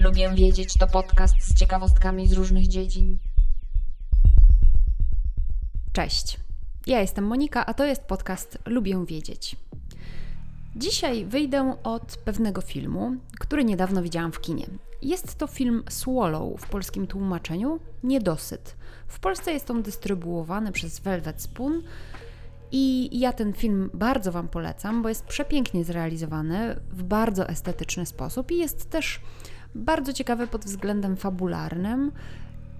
Lubię wiedzieć to podcast z ciekawostkami z różnych dziedzin. Cześć. Ja jestem Monika, a to jest podcast Lubię wiedzieć. Dzisiaj wyjdę od pewnego filmu, który niedawno widziałam w kinie. Jest to film Swallow w polskim tłumaczeniu Niedosyt. W Polsce jest on dystrybuowany przez Velvet Spoon i ja ten film bardzo Wam polecam, bo jest przepięknie zrealizowany w bardzo estetyczny sposób i jest też bardzo ciekawy pod względem fabularnym.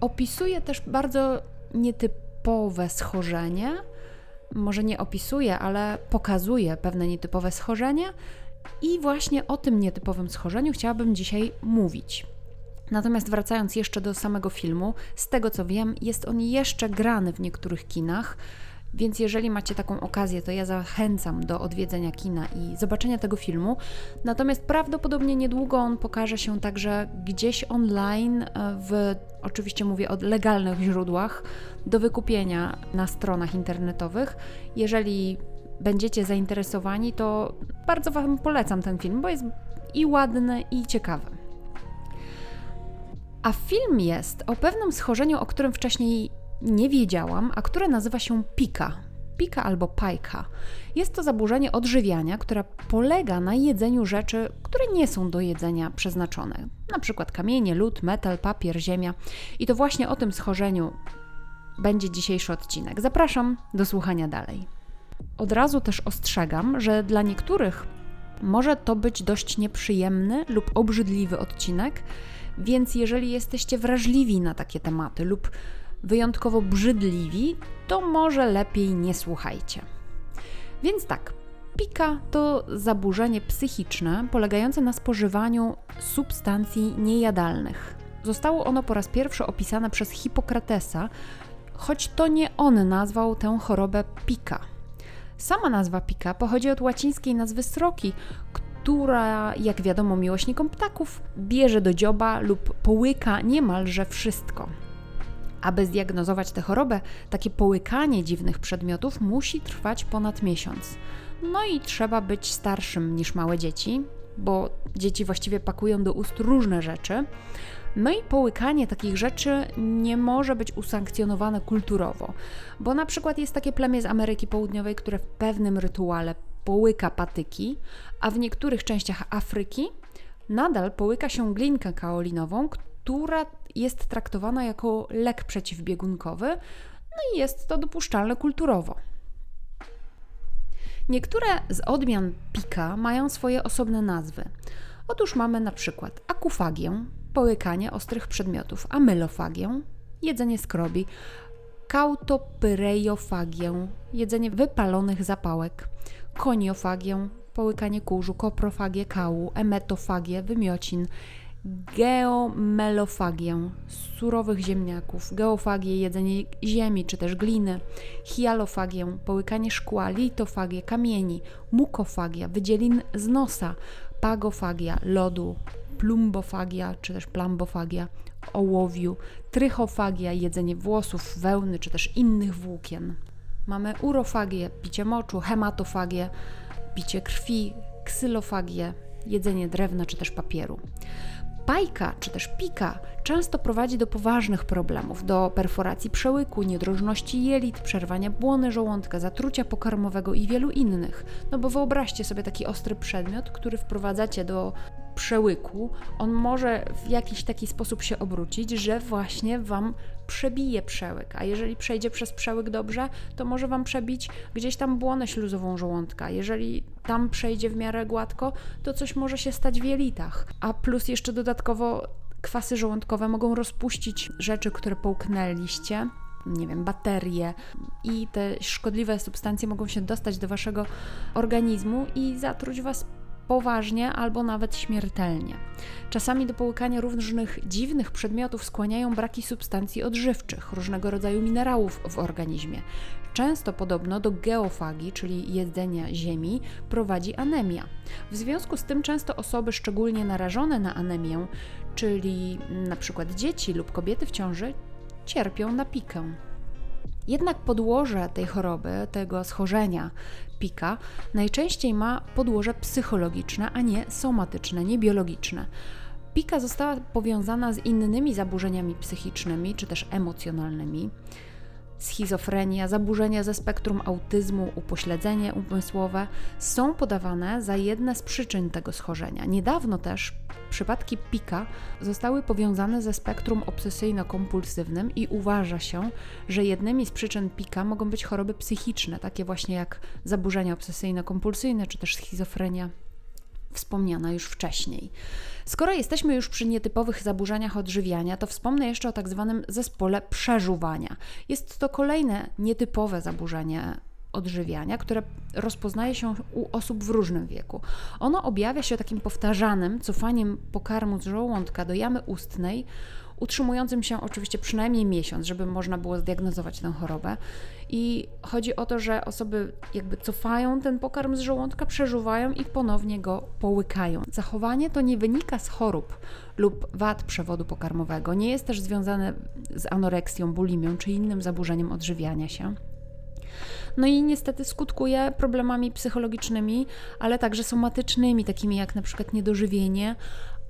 Opisuje też bardzo nietypowe schorzenie. Może nie opisuje, ale pokazuje pewne nietypowe schorzenie. I właśnie o tym nietypowym schorzeniu chciałabym dzisiaj mówić. Natomiast wracając jeszcze do samego filmu, z tego co wiem, jest on jeszcze grany w niektórych kinach. Więc jeżeli macie taką okazję, to ja zachęcam do odwiedzenia kina i zobaczenia tego filmu. Natomiast prawdopodobnie niedługo on pokaże się także gdzieś online, e, w oczywiście mówię o legalnych źródłach, do wykupienia na stronach internetowych. Jeżeli będziecie zainteresowani, to bardzo Wam polecam ten film, bo jest i ładny, i ciekawy. A film jest o pewnym schorzeniu, o którym wcześniej nie wiedziałam, a które nazywa się pika. Pika albo pajka. Jest to zaburzenie odżywiania, które polega na jedzeniu rzeczy, które nie są do jedzenia przeznaczone. Na przykład kamienie, lód, metal, papier, ziemia. I to właśnie o tym schorzeniu będzie dzisiejszy odcinek. Zapraszam do słuchania dalej. Od razu też ostrzegam, że dla niektórych może to być dość nieprzyjemny lub obrzydliwy odcinek, więc jeżeli jesteście wrażliwi na takie tematy lub wyjątkowo brzydliwi, to może lepiej nie słuchajcie. Więc tak, pika to zaburzenie psychiczne polegające na spożywaniu substancji niejadalnych. Zostało ono po raz pierwszy opisane przez Hipokratesa, choć to nie on nazwał tę chorobę pika. Sama nazwa pika pochodzi od łacińskiej nazwy sroki, która, jak wiadomo miłośnikom ptaków, bierze do dzioba lub połyka niemalże wszystko. Aby zdiagnozować tę chorobę, takie połykanie dziwnych przedmiotów musi trwać ponad miesiąc. No i trzeba być starszym niż małe dzieci, bo dzieci właściwie pakują do ust różne rzeczy. No i połykanie takich rzeczy nie może być usankcjonowane kulturowo, bo na przykład jest takie plemię z Ameryki Południowej, które w pewnym rytuale połyka patyki, a w niektórych częściach Afryki nadal połyka się glinkę kaolinową, która jest traktowana jako lek przeciwbiegunkowy, no i jest to dopuszczalne kulturowo. Niektóre z odmian pika mają swoje osobne nazwy. Otóż mamy na przykład akufagię, połykanie ostrych przedmiotów, amylofagię, jedzenie skrobi, kautopyrejofagię, jedzenie wypalonych zapałek, koniofagię, połykanie kurzu, koprofagię kału, emetofagię, wymiocin, geomelofagię surowych ziemniaków, geofagię jedzenie ziemi czy też gliny, hialofagię połykanie szkła, litofagię kamieni, mukofagia wydzielin z nosa, pagofagia lodu, plumbofagia czy też plambofagia ołowiu, trychofagia jedzenie włosów, wełny czy też innych włókien. Mamy urofagię, picie moczu, hematofagię, picie krwi, ksylofagię, jedzenie drewna czy też papieru. Pajka czy też pika często prowadzi do poważnych problemów, do perforacji przełyku, niedrożności jelit, przerwania błony żołądka, zatrucia pokarmowego i wielu innych. No bo wyobraźcie sobie taki ostry przedmiot, który wprowadzacie do przełyku, on może w jakiś taki sposób się obrócić, że właśnie Wam przebije przełyk, a jeżeli przejdzie przez przełyk dobrze, to może Wam przebić gdzieś tam błonę śluzową żołądka. Jeżeli tam przejdzie w miarę gładko, to coś może się stać w jelitach. A plus jeszcze dodatkowo kwasy żołądkowe mogą rozpuścić rzeczy, które połknęliście, nie wiem, baterie i te szkodliwe substancje mogą się dostać do waszego organizmu i zatruć was poważnie albo nawet śmiertelnie. Czasami do połykania różnych dziwnych przedmiotów skłaniają braki substancji odżywczych, różnego rodzaju minerałów w organizmie. Często podobno do geofagii, czyli jedzenia ziemi, prowadzi anemia. W związku z tym często osoby szczególnie narażone na anemię czyli przykład dzieci lub kobiety w ciąży, cierpią na pikę. Jednak podłoże tej choroby, tego schorzenia pika, najczęściej ma podłoże psychologiczne, a nie somatyczne, nie biologiczne. Pika została powiązana z innymi zaburzeniami psychicznymi czy też emocjonalnymi schizofrenia, zaburzenia ze spektrum autyzmu, upośledzenie umysłowe są podawane za jedne z przyczyn tego schorzenia. Niedawno też przypadki pika zostały powiązane ze spektrum obsesyjno-kompulsywnym i uważa się, że jednymi z przyczyn pika mogą być choroby psychiczne, takie właśnie jak zaburzenia obsesyjno-kompulsyjne czy też schizofrenia wspomniana już wcześniej. Skoro jesteśmy już przy nietypowych zaburzeniach odżywiania, to wspomnę jeszcze o tak zwanym zespole przeżuwania. Jest to kolejne nietypowe zaburzenie odżywiania, które rozpoznaje się u osób w różnym wieku. Ono objawia się takim powtarzanym cofaniem pokarmu z żołądka do jamy ustnej, utrzymującym się oczywiście przynajmniej miesiąc, żeby można było zdiagnozować tę chorobę. I chodzi o to, że osoby jakby cofają ten pokarm z żołądka, przeżuwają i ponownie go połykają. Zachowanie to nie wynika z chorób lub wad przewodu pokarmowego, nie jest też związane z anoreksją, bulimią czy innym zaburzeniem odżywiania się. No i niestety skutkuje problemami psychologicznymi, ale także somatycznymi, takimi jak na przykład niedożywienie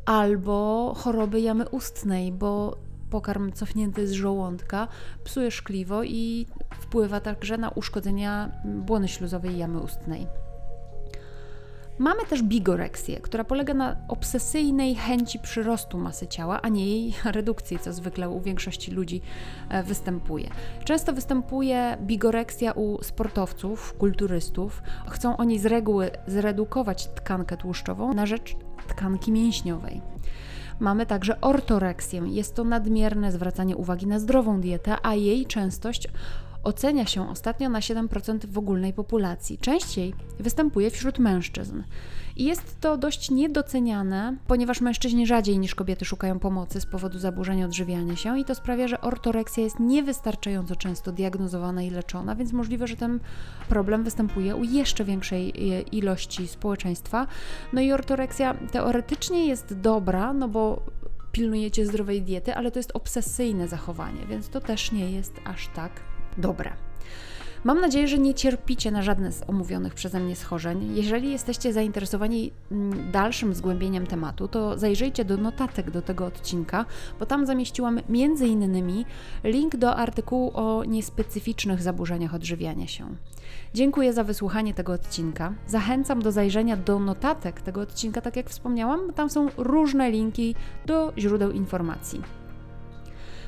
albo choroby jamy ustnej, bo pokarm cofnięty z żołądka psuje szkliwo i wpływa także na uszkodzenia błony śluzowej jamy ustnej. Mamy też bigoreksję, która polega na obsesyjnej chęci przyrostu masy ciała, a nie jej redukcji, co zwykle u większości ludzi e, występuje. Często występuje bigoreksja u sportowców, kulturystów. Chcą oni z reguły zredukować tkankę tłuszczową na rzecz tkanki mięśniowej. Mamy także ortoreksję. Jest to nadmierne zwracanie uwagi na zdrową dietę, a jej częstość ocenia się ostatnio na 7% w ogólnej populacji. Częściej występuje wśród mężczyzn. I jest to dość niedoceniane, ponieważ mężczyźni rzadziej niż kobiety szukają pomocy z powodu zaburzeń odżywiania się i to sprawia, że ortoreksja jest niewystarczająco często diagnozowana i leczona, więc możliwe, że ten problem występuje u jeszcze większej e, ilości społeczeństwa. No i ortoreksja teoretycznie jest dobra, no bo pilnujecie zdrowej diety, ale to jest obsesyjne zachowanie, więc to też nie jest aż tak dobre. Mam nadzieję, że nie cierpicie na żadne z omówionych przeze mnie schorzeń. Jeżeli jesteście zainteresowani mm, dalszym zgłębieniem tematu, to zajrzyjcie do notatek do tego odcinka, bo tam zamieściłam innymi link do artykułu o niespecyficznych zaburzeniach odżywiania się. Dziękuję za wysłuchanie tego odcinka. Zachęcam do zajrzenia do notatek tego odcinka, tak jak wspomniałam, tam są różne linki do źródeł informacji.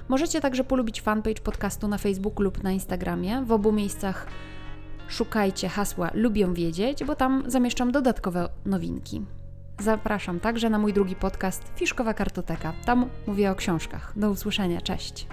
Możecie także polubić fanpage podcastu na Facebooku lub na Instagramie. W obu miejscach szukajcie hasła Lubią Wiedzieć, bo tam zamieszczam dodatkowe nowinki. Zapraszam także na mój drugi podcast Fiszkowa Kartoteka. Tam mówię o książkach. Do usłyszenia, cześć!